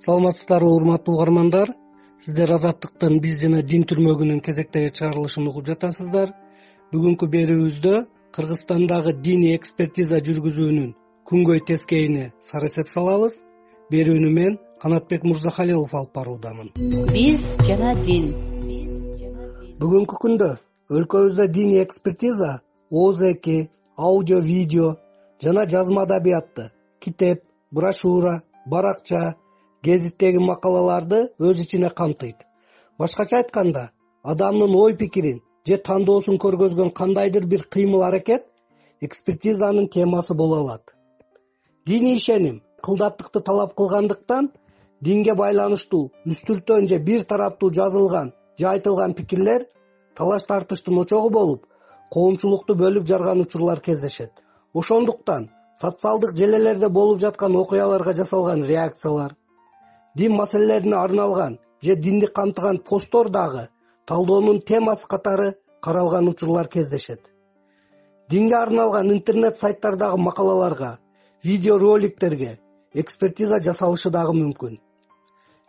саламатсыздарбы урматтуу угармандар. Сиздер азаттыктын биз жана дин түрмөгүнүн кезектеги чыгарылышын угуп жатасыздар. Бүгүнкү берүүбүздө кыргызстандагы диний экспертиза жүргүзүүнүн күнгөй тескейине сары эсеп салабыз. Берүүнү мен канатбек мырзахалилов алып баруудамын. Биз жана дин. Бүгүнкү күндө өлкөбүздө диний экспертиза ооз эки аудио видео жана жазма адабиятты китеп брошюра баракча гезиттеги макалаларды өз ичине камтыйт. Башкача айтканда адамдын ой пикирин же тандоосун көргөзгөн кандайдыр бир кыймыл аракет экспертизанын темасы боло алат. Диний ишеним кылдаттыкты талап кылгандыктан динге байланыштуу үстүртөн же бир тараптуу жазылган же айтылган пикирлер талаш тартыштын очогу болуп коомчулукту бөлүп жарган учурлар кездешет. Ошондуктан социалдык желелерде болуп жаткан окуяларга жасалган реакциялар дин маселелерине арналган же динди камтыган посттор дагы талдоонун темасы катары каралган учурлар кездешет. Динге арналган интернет сайттардагы макалаларга видеороликтерге экспертиза жасалышы дагы мүмкүн.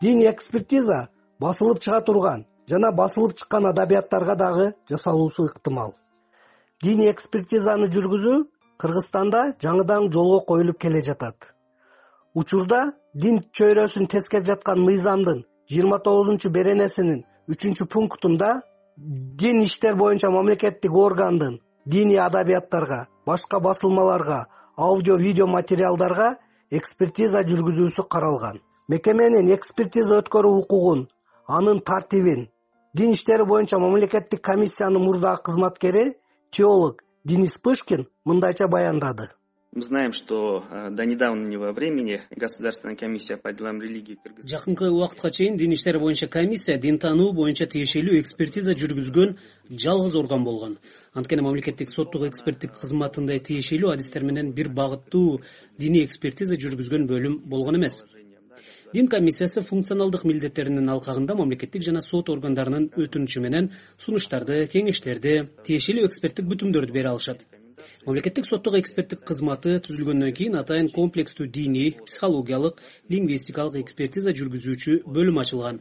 Диний экспертиза басылып чыга турган жана басылып чыккан адабияттарга дагы жасалуусу ыктымал. Диний экспертизаны жүргүзүү кыргызстанда жаңыдан жолго коюлуп келе жатат. Учурда дин чөйрөсүн тескеп жаткан мыйзамдын жыйырма тогузунчу беренесинин үчүнчү пунктунда дин иштер боюнча мамлекеттик органдын диний адабияттарга башка басылмаларга аудио видео материалдарга экспертиза жүргүзүүсү каралган. Мекеменин экспертиза өткөрүү укугун анын тартибин дин иштери боюнча мамлекеттик комиссиянын мурдагы кызматкери теолог денис пышкин мындайча баяндады мы знаем что э, до недавнего времени государственная комиссия по делам религии жакынкы убакытка чейин дин иштери боюнча комиссия дин таануу боюнча тиешелүү экспертиза жүргүзгөн жалгыз орган болгон. Анткени мамлекеттик соттук эксперттик кызматындай тиешелүү адистер менен бир багыттуу диний экспертиза жүргүзгөн бөлүм болгон эмес. Дин комиссиясы функционалдык милдеттеринин алкагында мамлекеттик жана сот органдарынын өтүнүчү менен сунуштарды кеңештерди тиешелүү эксперттик бүтүмдөрдү бере алышат мамлекеттик соттук эксперттик кызматы түзүлгөндөн кийин атайын комплекстүү диний психологиялык лингвистикалык экспертиза жүргүзүүчү бөлүм ачылган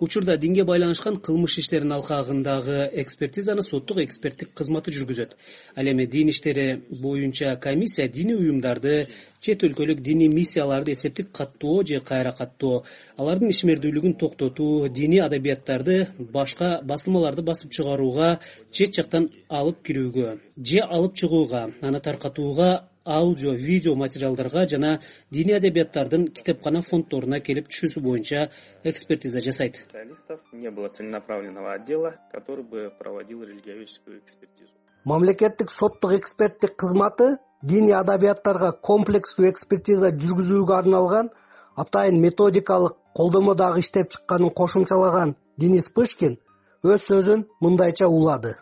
учурда динге байланышкан кылмыш иштеринин алкагындагы экспертизаны соттук эксперттик кызматы жүргүзөт. Ал эми дин иштери боюнча комиссия диний уюмдарды чет өлкөлүк диний миссияларды эсептик каттоо же кайра каттоо алардын ишмердүүлүгүн токтотуу диний адабияттарды башка басылмаларды басып чыгарууга чет жактан алып кирүүгө же алып чыгууга аны таркатууга аудио видео материалдарга жана диний адабияттардын китепкана фонддоруна келип түшүүсү боюнча экспертиза жасайт. Специалистов не было целенаправленного отдела который бы проводил религиоведческую экспертизу. Мамлекеттик соттук эксперттик кызматы диний адабияттарга комплекстүү экспертиза жүргүзүүгө арналган атайын методикалык колдомо дагы иштеп чыкканын кошумчалаган денис пышкин өз сөзүн мындайча улады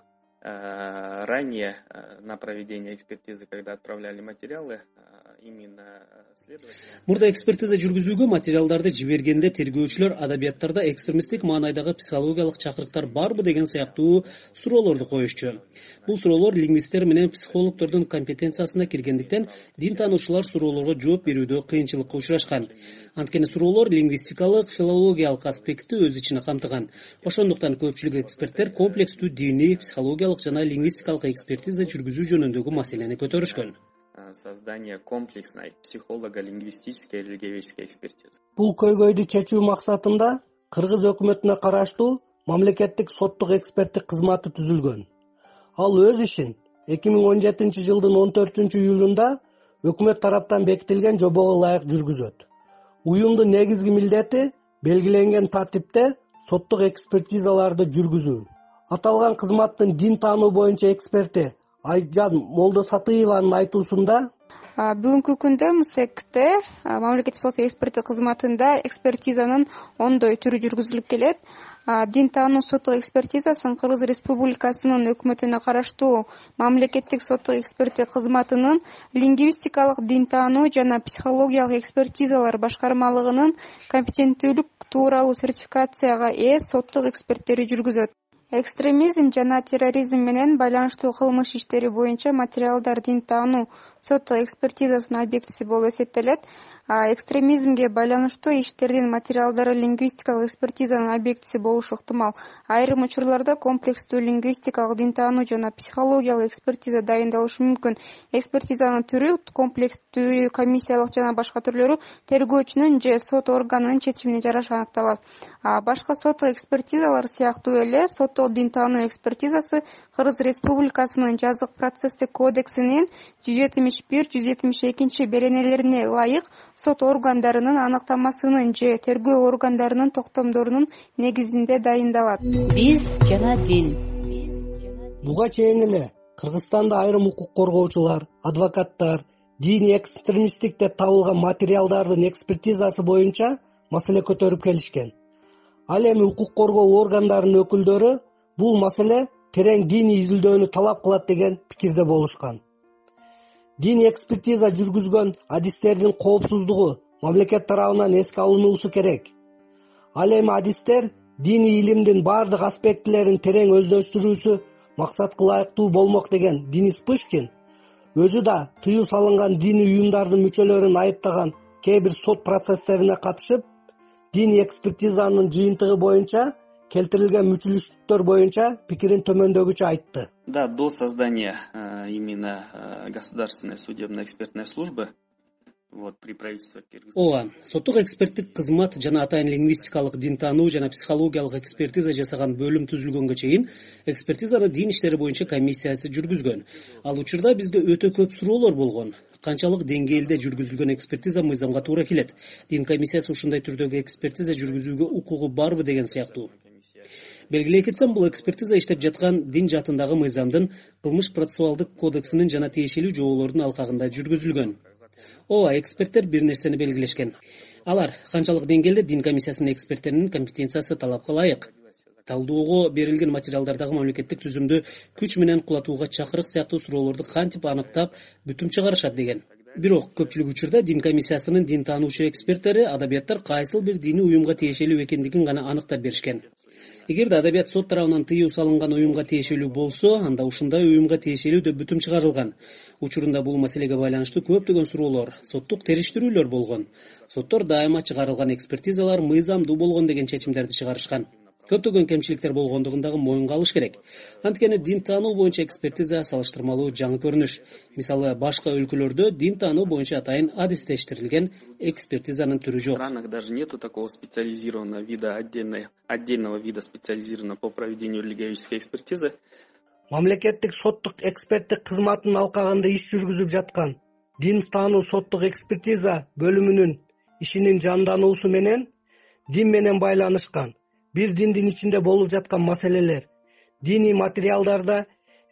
ранее э, на проведение экспертизы когда отправляли материалы э, мурда экспертиза жүргүзүүгө материалдарды жибергенде тергөөчүлөр адабияттарда экстремисттик маанайдагы психологиялык чакырыктар барбы деген сыяктуу суроолорду коюшчу. Бул суроолор лингвисттер менен психологдордун компетенциясына киргендиктен дин таануучулар суроолорго жооп берүүдө кыйынчылыкка учурашкан. Анткени суроолор лингвистикалык филологиялык аспектти өз ичине камтыган. Ошондуктан көпчүлүк эксперттер комплекстүү диний психологиялык жана лингвистикалык экспертиза жүргүзүү жөнүндөгү маселени көтөрүшкөн создание комплексной психолого лингвистической религиоведческой экспертизы. Бул көйгөйдү чечүү максатында кыргыз өкмөтүнө караштуу мамлекеттик соттук эксперттик кызматы түзүлгөн. Ал өз ишин эки миң он жетинчи жылдын он төртүнчү июлунда өкмөт тараптан бекитилген жобого ылайык жүргүзөт. Уюмдун негизги милдети белгиленген тартипте соттук экспертизаларды жүргүзүү. Аталган кызматтын дин таануу боюнча эксперти айжан молдосатыеванын айтуусунда? Бүгүнкү күндө мсекте мамлекеттик соттук эксперттик кызматында экспертизанын ондой түрү жүргүзүлүп келет. Дин таануу соттук экспертизасын кыргыз республикасынын өкмөтүнө караштуу мамлекеттик соттук эксперттик кызматынын лингвистикалык дин таануу жана психологиялык экспертизалар башкармалыгынын компетенттүүлүк тууралуу сертификацияга ээ соттук эксперттери жүргүзөт экстремизм жана терроризм менен байланыштуу кылмыш иштери боюнча материалдар дин таануу соттук экспертизасынын объектиси болуп эсептелет экстремизмге байланыштуу иштердин материалдары лингвистикалык экспертизанын объектиси болушу ыктымал. Айрым учурларда комплекстүү лингвистикалык дин таануу жана психологиялык экспертиза дайындалышы мүмкүн. Экспертизанын түрү комплекстүү комиссиялык жана башка түрлөрү тергөөчүнүн же сот органынын чечимине жараша аныкталат. Башка соттук экспертизалар сыяктуу эле соттук дин таануу экспертизасы кыргыз республикасынын жазык процесстик кодексинин жүз жетимиш бир жүз жетимиш экинчи беренелерине ылайык сот органдарынын аныктамасынын же тергөө органдарынын токтомдорунун негизинде дайындалат. Биз жана дин. Буга чейин эле кыргызстанда айрым укук коргоочулар адвокаттар диний экстремисттик деп табылган материалдардын экспертизасы боюнча маселе көтөрүп келишкен. Ал эми укук коргоо органдарынын өкүлдөрү бул маселе терең диний изилдөөнү талап кылат деген пикирде болушкан диний экспертиза жүргүзгөн адистердин коопсуздугу мамлекет тарабынан эске алынуусу керек. Ал эми адистер диний илимдин баардык аспектилерин терең өздөштүрүүсү максатка ылайыктуу болмок деген денис пышкин өзү да тыюу салынган диний уюмдардын мүчөлөрүн айыптаган кээ бир сот процесстерине катышып диний экспертизанын жыйынтыгы боюнча келтирилген мүчүлүштүктөр боюнча пикирин төмөндөгүчө айтты. Да до создания э, именно э, государственной судебно экспертной службы вот при правительстве кыргызстана ооба соттук эксперттик кызмат жана атайын лингвистикалык дин таануу жана психологиялык экспертиза жасаган бөлүм түзүлгөнгө чейин экспертизаны дин иштери боюнча комиссиясы жүргүзгөн. Ал учурда бизде өтө көп суроолор болгон. Канчалык деңгээлде жүргүзүлгөн экспертиза мыйзамга туура келет. Дин комиссиясы ушундай түрдөгү экспертиза жүргүзүүгө укугу барбы деген сыяктуу белгилей кетсем бул экспертиза иштеп жаткан дин жаатындагы мыйзамдын кылмыш процессуалдык кодексинин жана тиешелүү жоболордун алкагында жүргүзүлгөн. Ооба эксперттер бир нерсени белгилешкен. Алар канчалык деңгээлде дин комиссиясынын эксперттеринин компетенциясы талапка ылайык талдоого берилген материалдардагы мамлекеттик түзүмдү күч менен кулатууга чакырык сыяктуу суроолорду кантип аныктап бүтүм чыгарышат деген. Бирок көпчүлүк учурда дин комиссиясынын дин таануучу эксперттери адабияттар кайсыл бир диний уюмга тиешелүү экендигин гана аныктап беришкен эгерде адабият сот тарабынан тыюу салынган уюмга тиешелүү болсо анда ушундай уюмга тиешелүү деп бүтүм чыгарылган. Учурунда бул маселеге байланыштуу көптөгөн суроолор соттук териштирүүлөр болгон. Соттор дайыма чыгарылган экспертизалар мыйзамдуу болгон деген чечимдерди чыгарышкан көптөгөн кемчиликтер болгондугун дагы моюнга алыш керек. Анткени дин таануу боюнча экспертиза салыштырмалуу жаңы көрүнүш. Мисалы башка өлкөлөрдө дин таануу боюнча атайын адистештирилген экспертизанын түрү жок. В странах даже нету такого специализированного вида отдельной отдельного вида специализированного по проведению религиоведческой экспертизы. Мамлекеттик соттук эксперттик кызматынын алкагында иш жүргүзүп жаткан дин таануу соттук экспертиза бөлүмүнүн ишинин жандануусу менен дин менен байланышкан бир диндин ичинде болуп жаткан маселелер диний материалдарда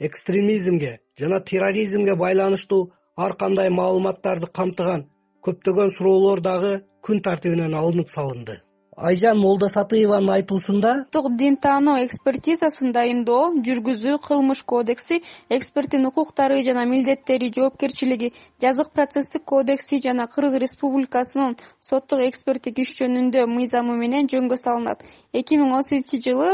экстремизмге жана терроризмге байланыштуу ар кандай маалыматтарды камтыган көптөгөн суроолор дагы күн тартибинен алынып салынды айжан молдосатыеванын айтуусунда соттук дин таануу экспертизасын дайындоо жүргүзүү кылмыш кодекси эксперттин укуктары жана милдеттери жоопкерчилиги жазык процесстик кодекси жана кыргыз республикасынын соттук эксперттик иш жөнүндө мыйзамы менен жөнгө салынат. Эки миң он сегизинчи жылы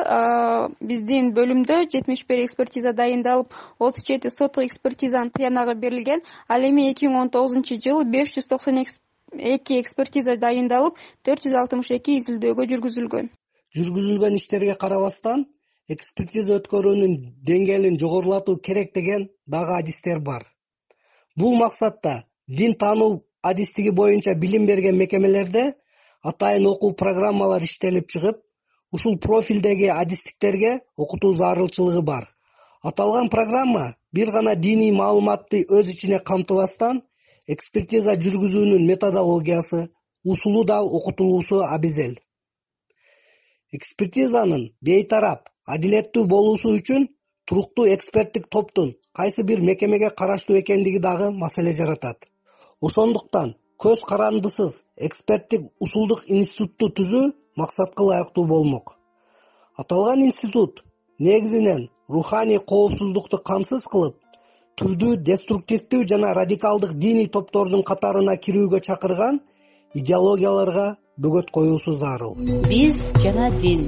биздин бөлүмдө жетимиш бир экспертиза дайындалып отуз жети соттук экспертизанын тыянагы берилген. Ал эми эки миң он тогузунчу жылы беш жүз токсон эки экспертиза дайындалып төрт жүз алтымыш эки изилдөөгө жүргүзүлгөн. Жүргүзүлгөн иштерге карабастан экспертиза өткөрүүнүн деңгээлин жогорулатуу керек деген дагы адистер бар. Бул максатта дин таануу адистиги боюнча билим берген мекемелерде атайын окуу программалар иштелип чыгып ушул профилдеги адистиктерге окутуу зарылчылыгы бар. Аталган программа бир гана диний маалыматты өз ичине камтыбастан экспертиза жүргүзүүнүн методологиясы усулу да окутулуусу абзел экспертизанын бейтарап адилеттүү болуусу үчүн туруктуу эксперттик топтун кайсы бир мекемеге караштуу экендиги дагы маселе жаратат. Ошондуктан көз карандысыз эксперттик усулдук институтту түзүү максатка ылайыктуу болмок. Аталган институт негизинен руханий коопсуздукту камсыз кылып түрдүү деструктивдүү жана радикалдык диний топтордун катарына кирүүгө чакырган идеологияларга бөгөт коюусу зарыл. Биз жана дин.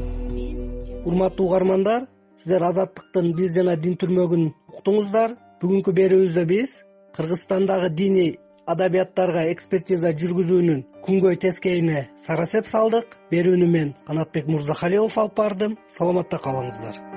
Урматтуу угармандар сиздер азаттыктын биз жана дин түрмөгүн уктуңуздар. Бүгүнкү берүүбүздө биз кыргызстандагы диний адабияттарга экспертиза жүргүзүүнүн күнгөй тескейине сарасеп салдык. Берүүнү мен канатбек мырзахалилов алып бардым. Саламатта калыңыздар